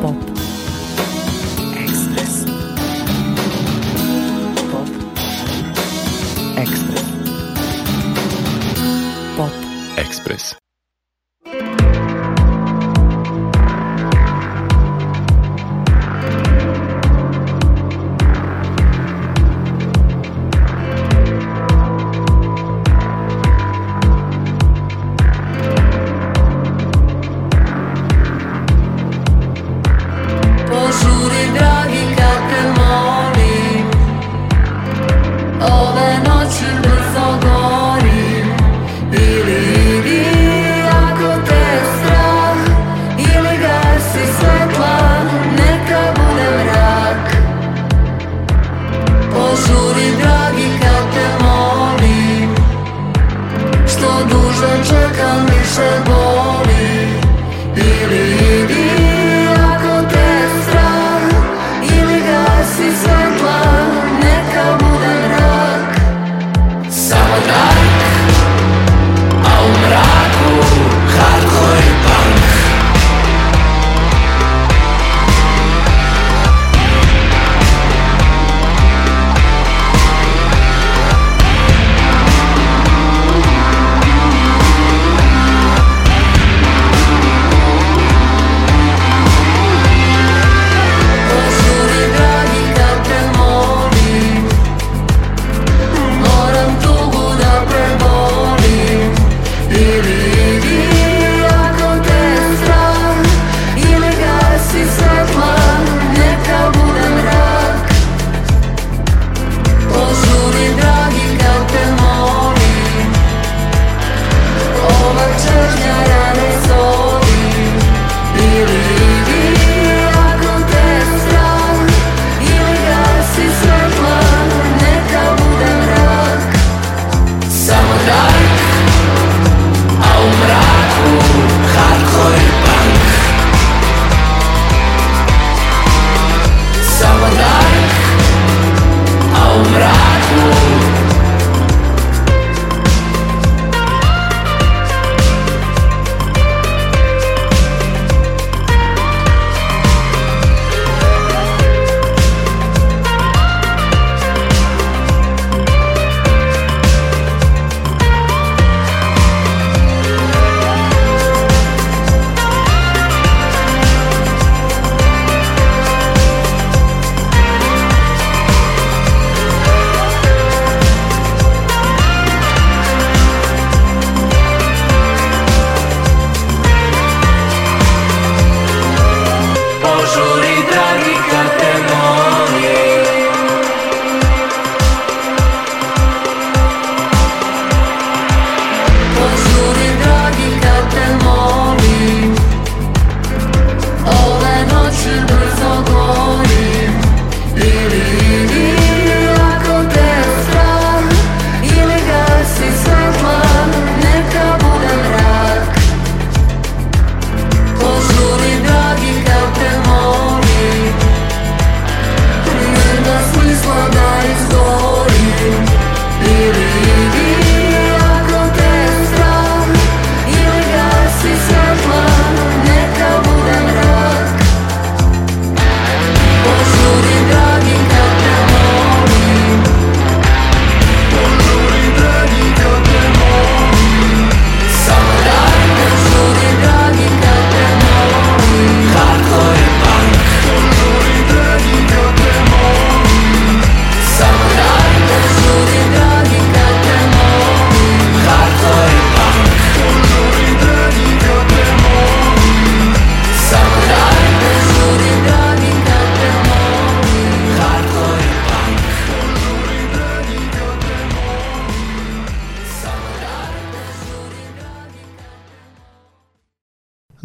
pop.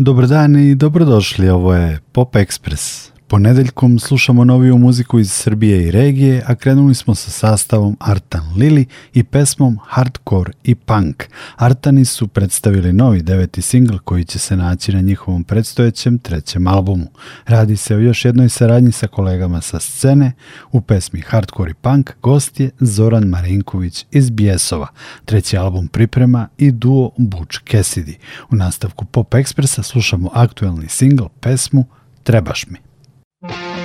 Dobar dan i dobrodošli, ovo je Pop Express. Ponedeljkom slušamo noviju muziku iz Srbije i regije, a krenuli smo sa sastavom Artan Lili i pesmom Hardcore i Punk. Artani su predstavili novi deveti singl koji će se naći na njihovom predstojećem trećem albumu. Radi se o još jednoj saradnji sa kolegama sa scene. U pesmi Hardcore i Punk gost je Zoran Marinković iz Bjesova, Treći album priprema i duo Butch Cassidy. U nastavku Pop Ekspresa slušamo aktuelni singl pesmu Trebaš mi. Thank mm-hmm. you.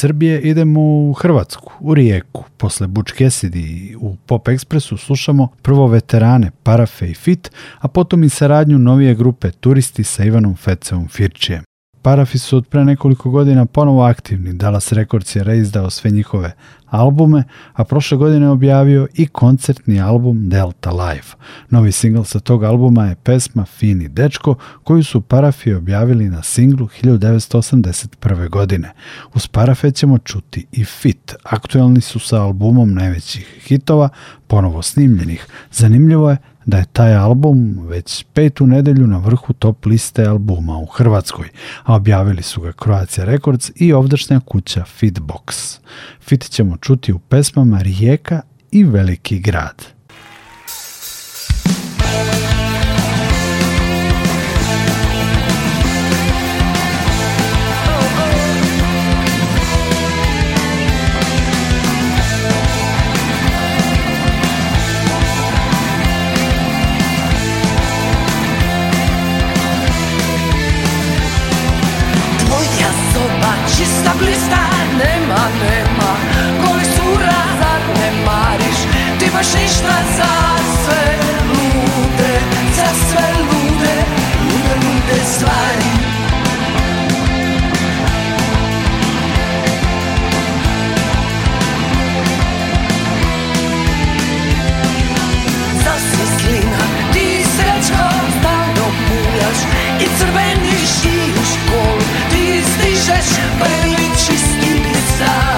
Srbije idemo u Hrvatsku, u Rijeku. Posle Bučkesidi i u Pop Expressu slušamo prvo veterane Parafe i Fit, a potom i saradnju novije grupe Turisti sa Ivanom Fecevom Firčijem. Parafi su od pre nekoliko godina ponovo aktivni, Dallas Records je reizdao sve njihove albume, a prošle godine objavio i koncertni album Delta Live. Novi singl sa tog albuma je pesma Fini dečko, koju su Parafi objavili na singlu 1981. godine. Uz Parafe ćemo čuti i Fit, aktuelni su sa albumom najvećih hitova, ponovo snimljenih. Zanimljivo je da je taj album već petu nedelju na vrhu top liste albuma u Hrvatskoj, a objavili su ga Croatia Records i ovdašnja kuća Fitbox. Fit ćemo čuti u pesmama Rijeka i Veliki grad. čista blista Nema, nema, koli sura Zar ne mariš, ti baš ništa za sve lude Za sve lude, lude, lude stvari Слышишь, были чистые леса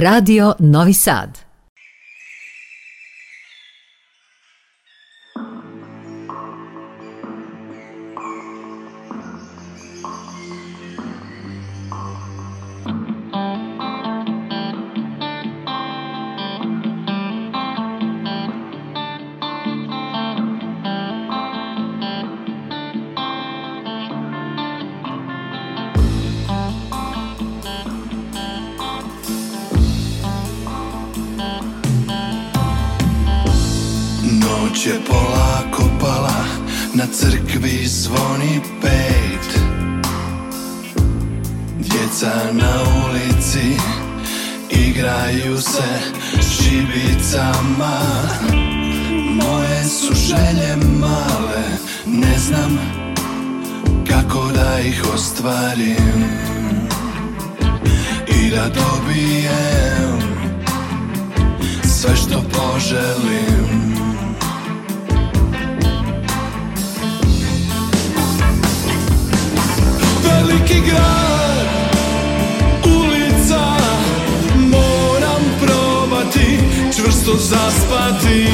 Radio Novi Sad. igraju se šibicama Moje su želje male Ne znam kako da ih ostvarim I da dobijem sve što poželim Veliki grad Eu Jesus zaspati.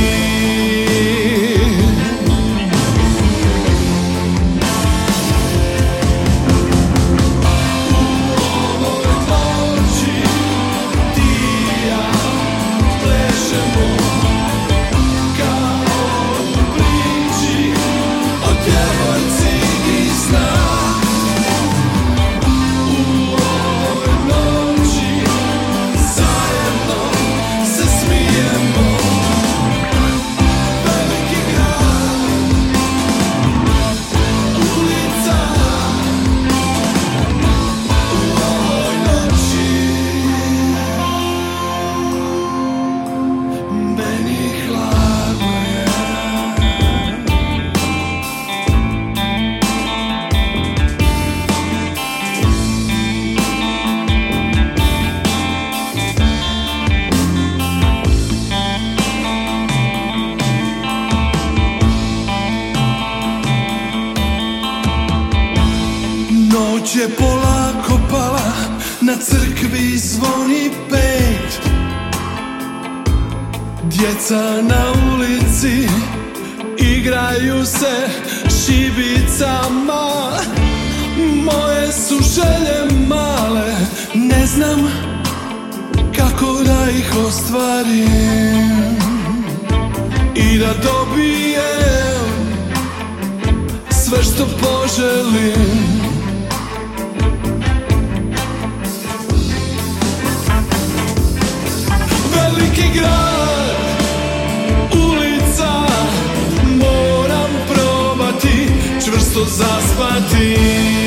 ostvarim I da dobijem Sve što poželim Veliki grad Ulica Moram probati Čvrsto zaspati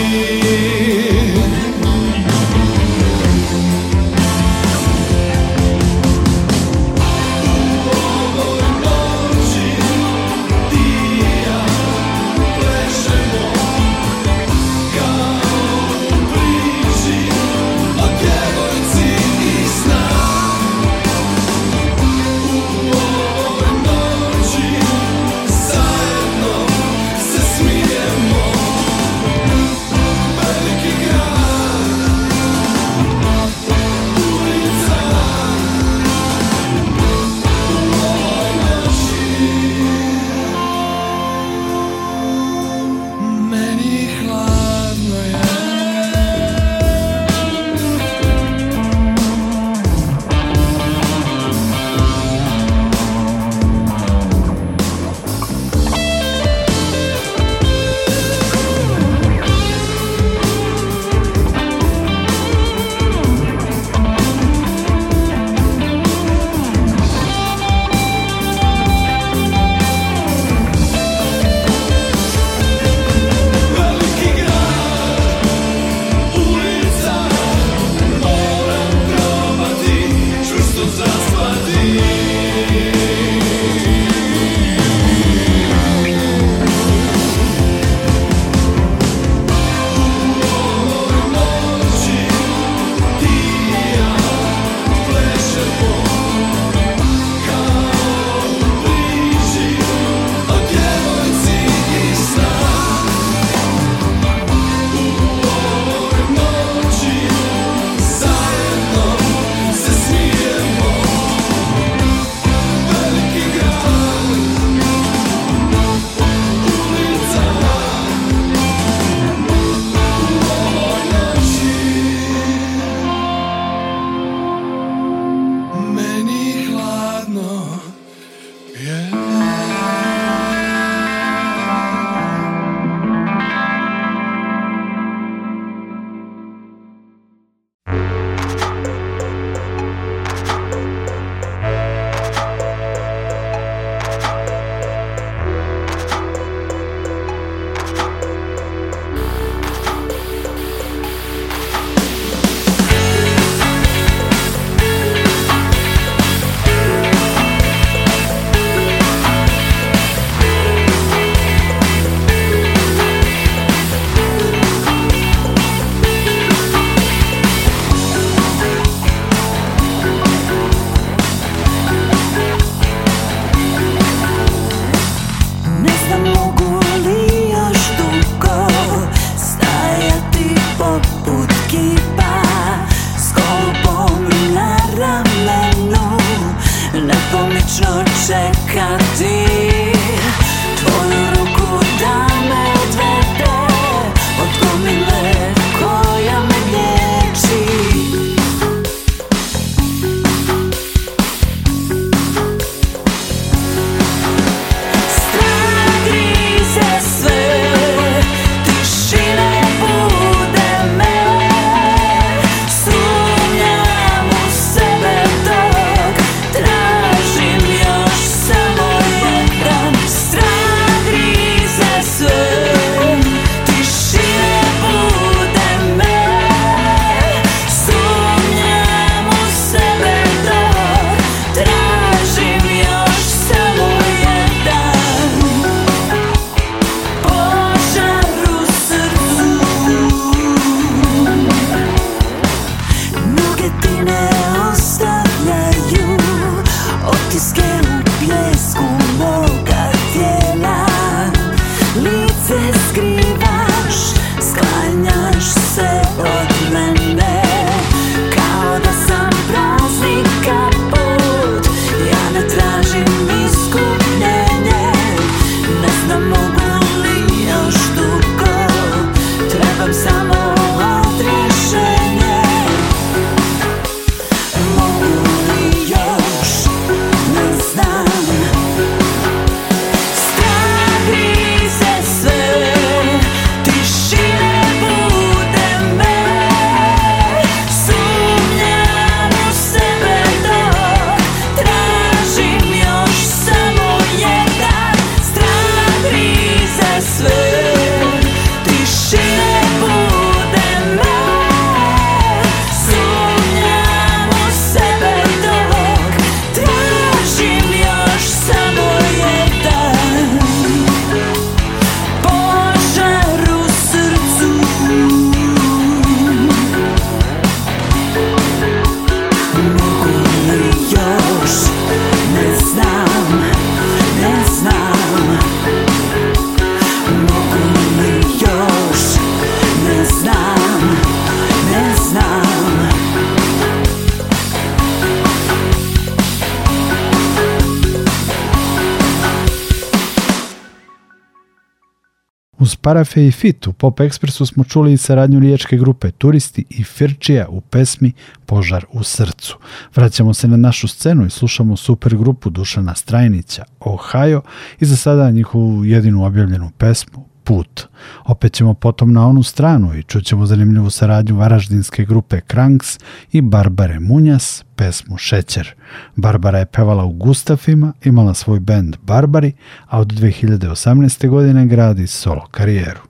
Uz Parafe i Fit u Pop Expressu smo čuli i saradnju riječke grupe Turisti i Firčija u pesmi Požar u srcu. Vraćamo se na našu scenu i slušamo super grupu Dušana Strajnića Ohio i za sada njihovu jedinu objavljenu pesmu put. Opet ćemo potom na onu stranu i čućemo zanimljivu saradnju varaždinske grupe Kranks i Barbare Munjas, pesmu Šećer. Barbara je pevala u Gustafima, imala svoj bend Barbari, a od 2018. godine gradi solo karijeru.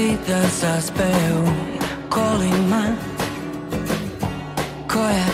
si da zaspe u kolima koja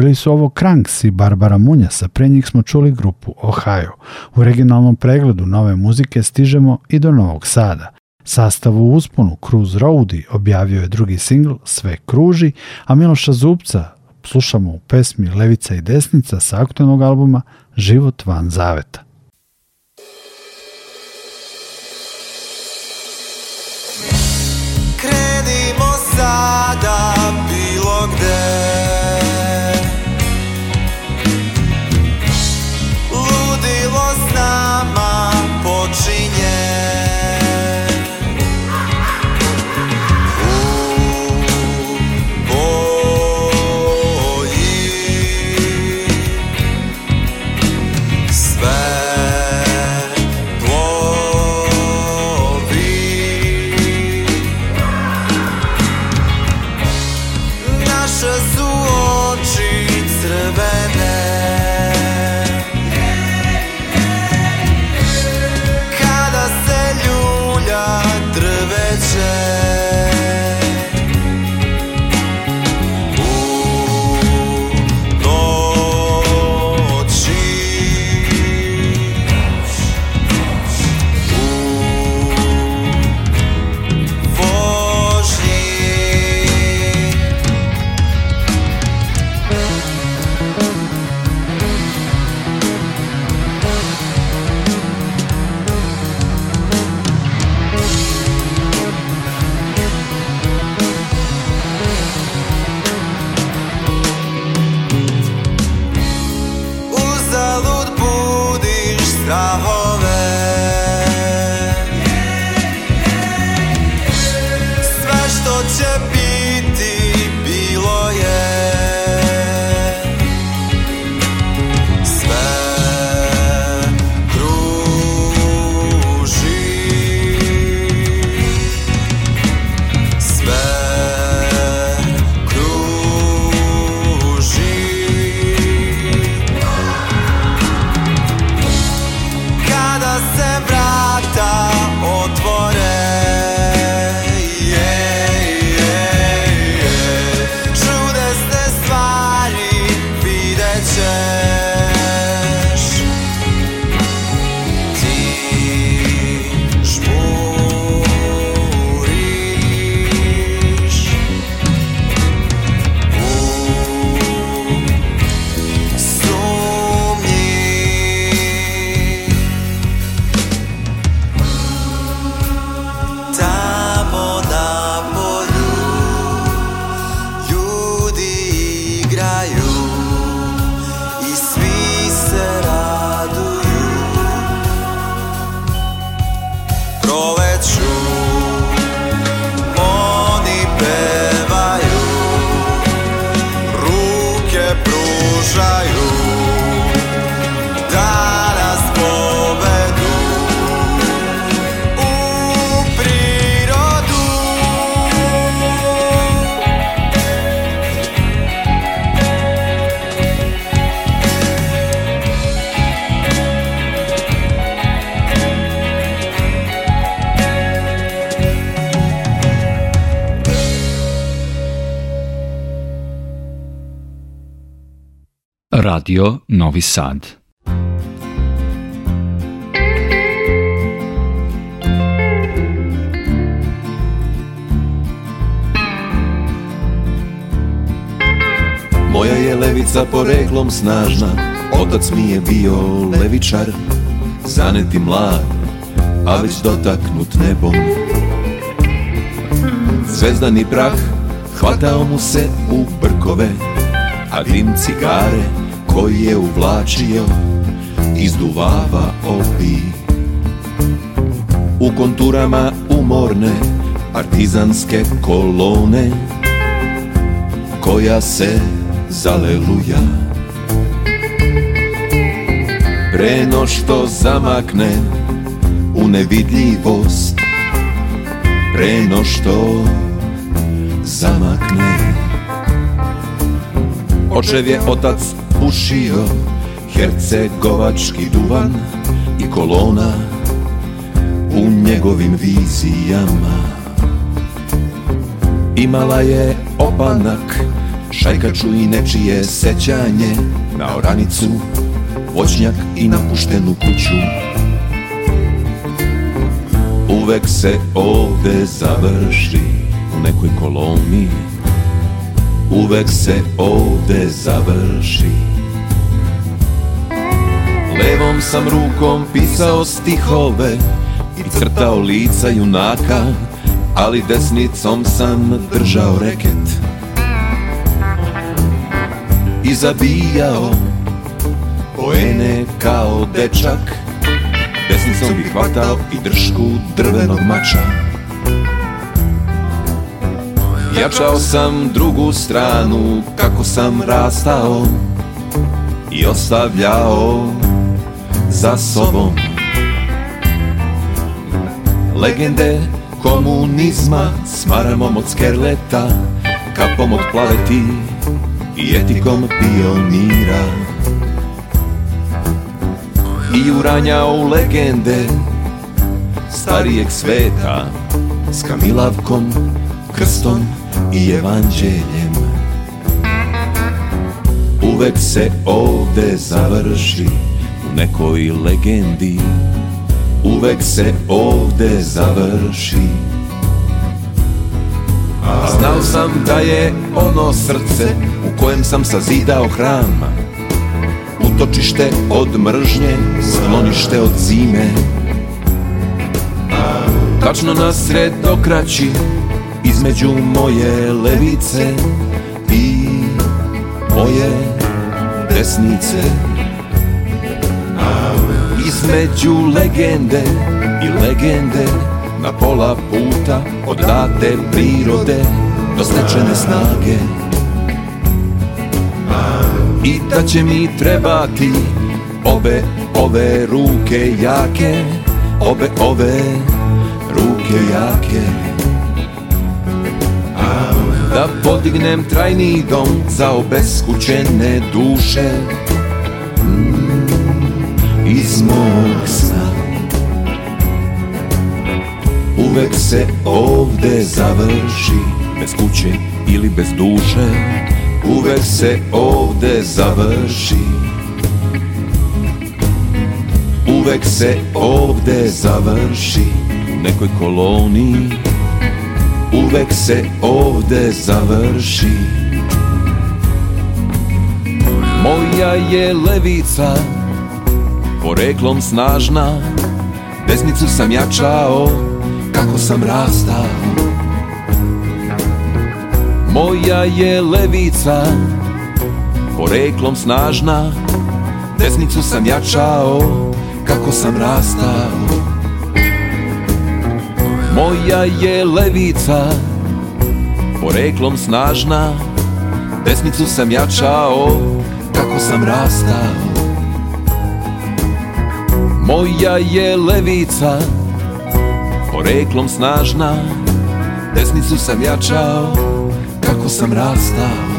bili su ovo Kranks i Barbara Munjasa, pre njih smo čuli grupu Ohio. U regionalnom pregledu nove muzike stižemo i do Novog Sada. Sastav u usponu Cruz Roadi objavio je drugi singl Sve kruži, a Miloša Zupca slušamo u pesmi Levica i desnica sa aktualnog albuma Život van zaveta. Radio Novi Sad. Moja je levica poreklom snažna, otac mi je bio levičar, zaneti mlad, a već dotaknut nebom. Zvezdani prah hvatao mu se u brkove, a dim cigare koji je uvlačio izduvava opi U konturama umorne artizanske kolone koja se zaleluja Preno što zamakne u nevidljivost Preno što zamakne Očev je otac pušio hercegovački duvan i kolona u njegovim vizijama Imala je opanak, šajkaču i nečije sećanje Na oranicu, voćnjak i napuštenu kuću Uvek se ovde završi u nekoj koloniji uvek se ovde završi Levom sam rukom pisao stihove i crtao lica junaka Ali desnicom sam držao reket I zabijao poene kao dečak Desnicom bih hvatao i dršku drvenog mača Jačao sam drugu stranu kako sam rastao i ostavljao za sobom Legende komunizma s maramom od skerleta Kapom od plaveti i etikom pionira I uranjao legende starijeg sveta S kamilavkom, krstom i evanđeljem Uvek se ovde završi u nekoj legendi Uvek se ovde završi Znao sam da je ono srce u kojem sam sazidao hrama Utočište od mržnje, sklonište od zime Tačno na sred okraći između moje levice i moje desnice Između legende i legende na pola puta od date prirode do snage I da će mi trebati obe ove ruke jake Obe ove ruke jake da podignem trajni dom za obeskućene duše mm, Iz mog sna Uvek se ovde završi Bez kuće ili bez duše Uvek se ovde završi Uvek se ovde završi U nekoj koloniji uvek se ovde završi Moja je levica, poreklom snažna Desnicu sam jačao, kako sam rastao Moja je levica, poreklom snažna Desnicu sam jačao, kako sam rastao moja je levica Poreklom snažna Desnicu sam jačao Kako sam rastao Moja je levica Poreklom snažna Desnicu sam jačao Kako sam rastao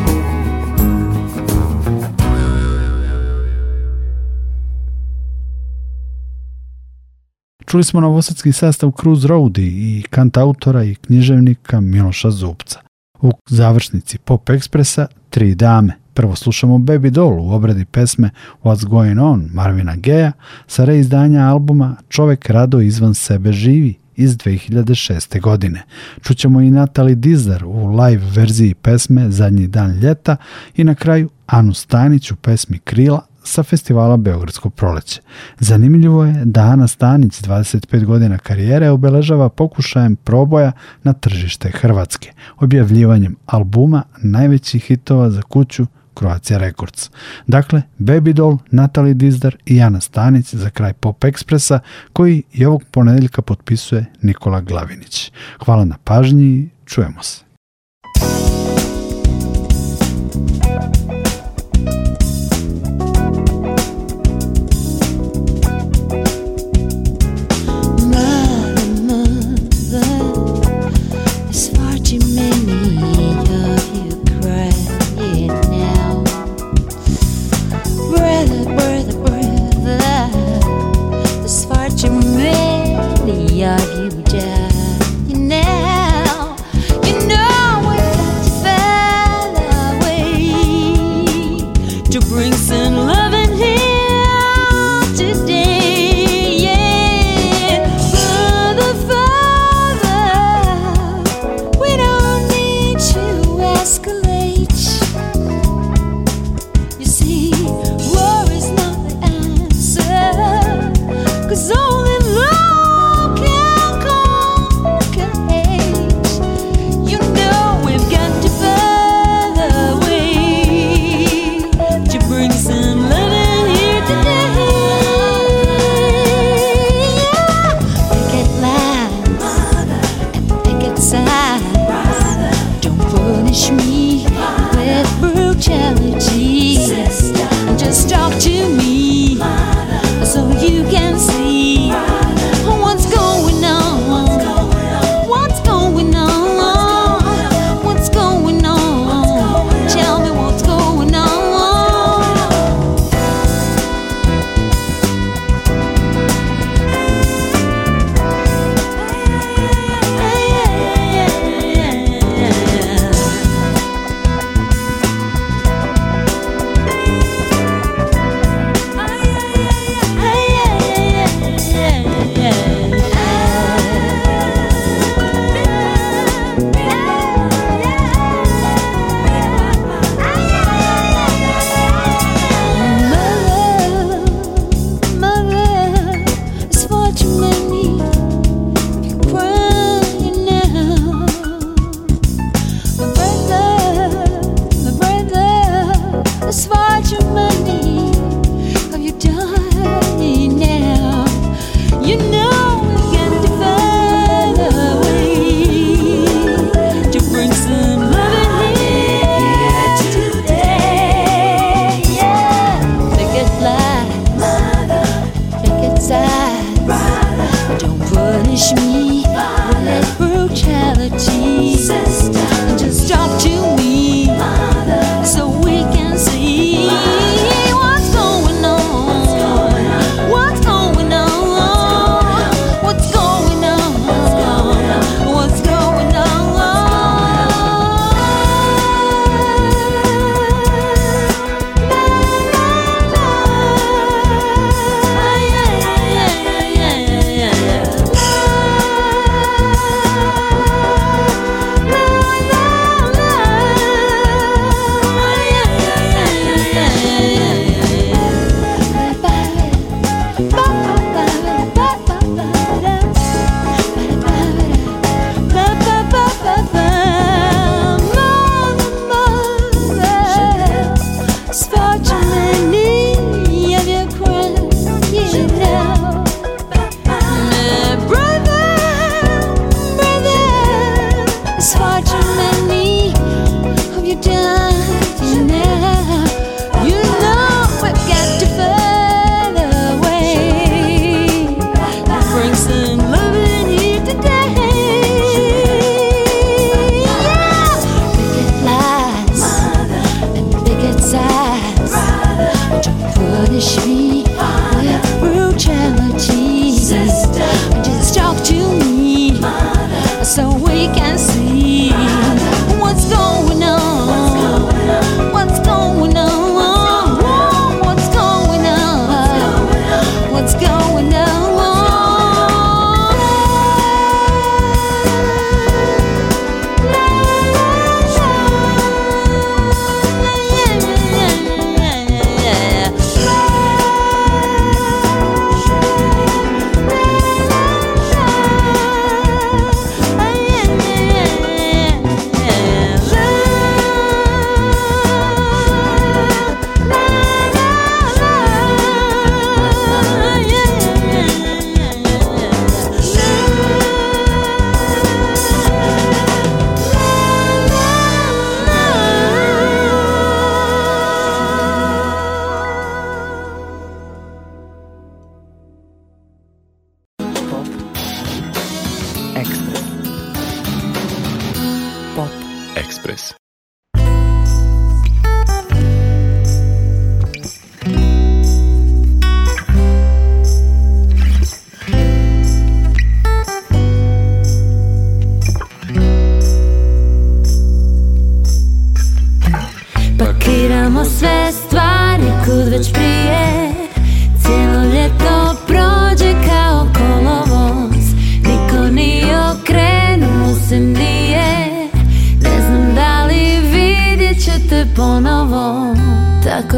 Čuli smo novosadski sastav Cruz Roadi i kantautora i književnika Miloša Zupca. U završnici Pop Ekspresa tri dame. Prvo slušamo Baby Doll u obradi pesme What's Going On Marvina Geja sa reizdanja albuma Čovek rado izvan sebe živi iz 2006. godine. Čućemo i Natalie Dizar u live verziji pesme Zadnji dan ljeta i na kraju Anu Stanić u pesmi Krila sa festivala Beogradsko proleće. Zanimljivo je da Ana Stanić 25 godina karijere obeležava pokušajem proboja na tržište Hrvatske, objavljivanjem albuma najvećih hitova za kuću Croatia Records. Dakle, Baby Doll, Natalie Dizdar i Ana Stanić za kraj Pop Ekspresa koji i ovog ponedeljka potpisuje Nikola Glavinić. Hvala na pažnji, čujemo se.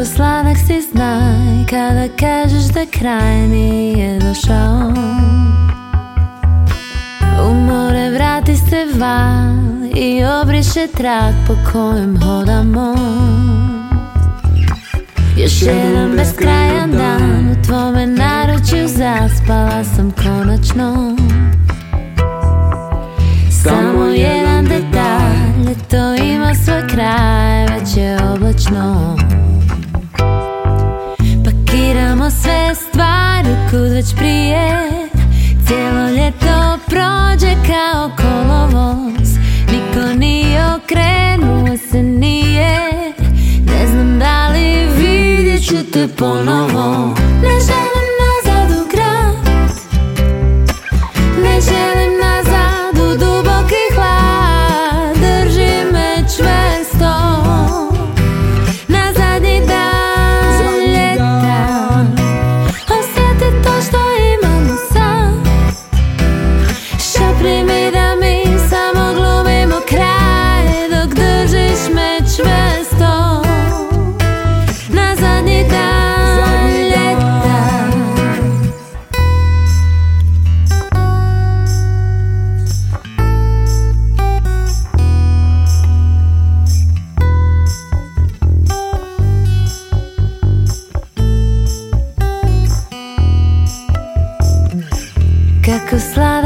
sladak si znaj Kada kažeš da kraj mi je došao U more vrati se van I obriše trak po kojem hodamo Još jedan beskrajan dan U tvome naručju zaspala sam konačno Samo jedan detalj To ima svoj kraj, već je oblačno Biramo sve stvari kud već prije Cijelo ljeto prođe kao kolovoz Niko nije okrenuo se nije Ne znam da li vidjet ću te ponovo Ne želim nazad u grad Ne želim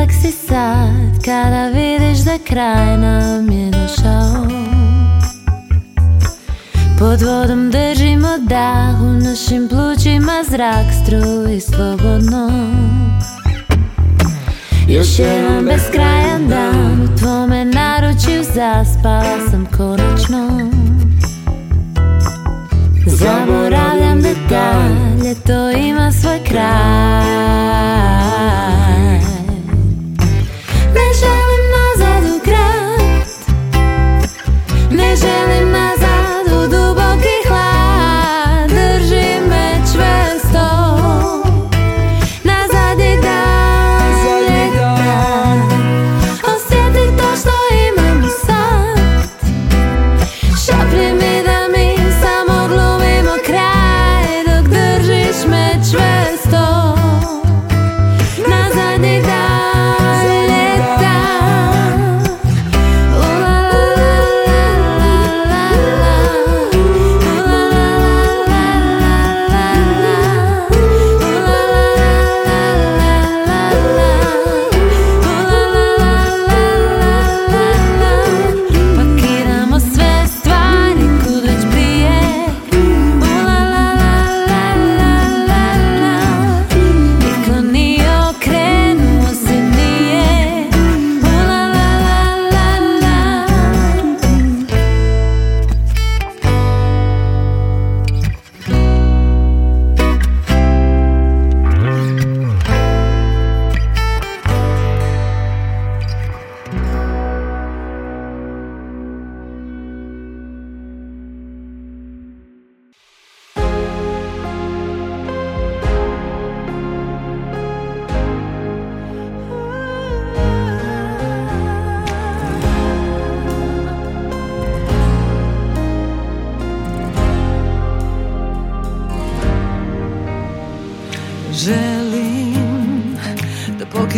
kak si sad Kada vidiš da kraj nam je došao Pod vodom držimo dah U našim plućima zrak struji slobodno Još jedan beskrajan dan U tvome naručju zaspala sam konačno Zaboravljam detalje To ima svoj kraj el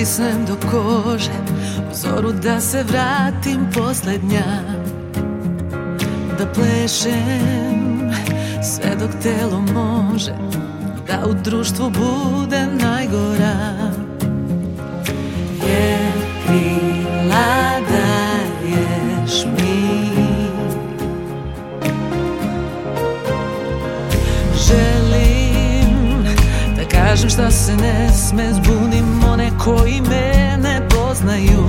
stisnem do kože U zoru da se vratim posljednja Da plešem sve dok telo može Da u društvu bude najgora Je krila daješ mi Želim da kažem šta se ne sme zbuniti koji me ne poznaju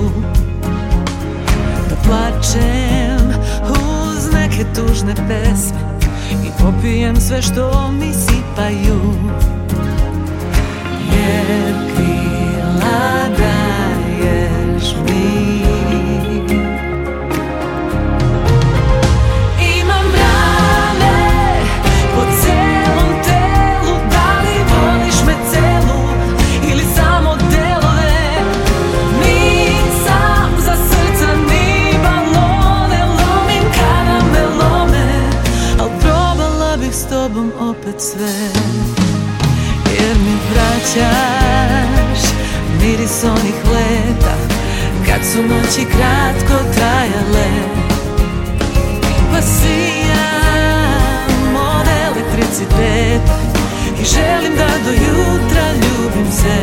Da plačem uz neke tužne pesme I popijem sve što mi sipaju Jer krila daješ mi sve Jer mi vraćaš miris onih leta Kad su noći kratko trajale Pa sijam od elektriciteta I želim da do jutra ljubim se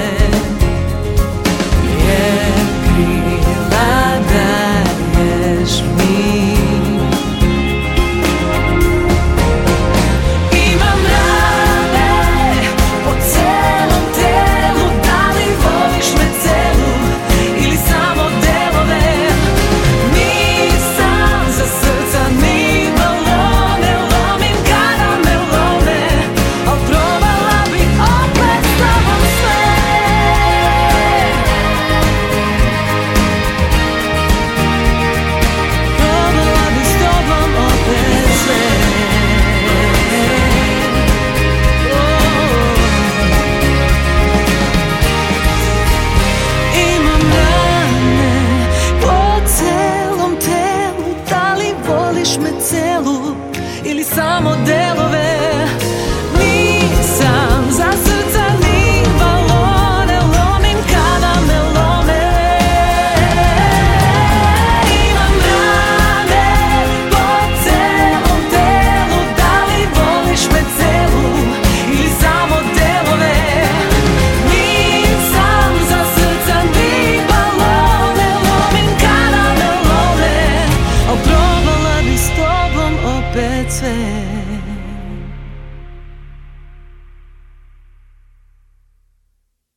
Jer krila da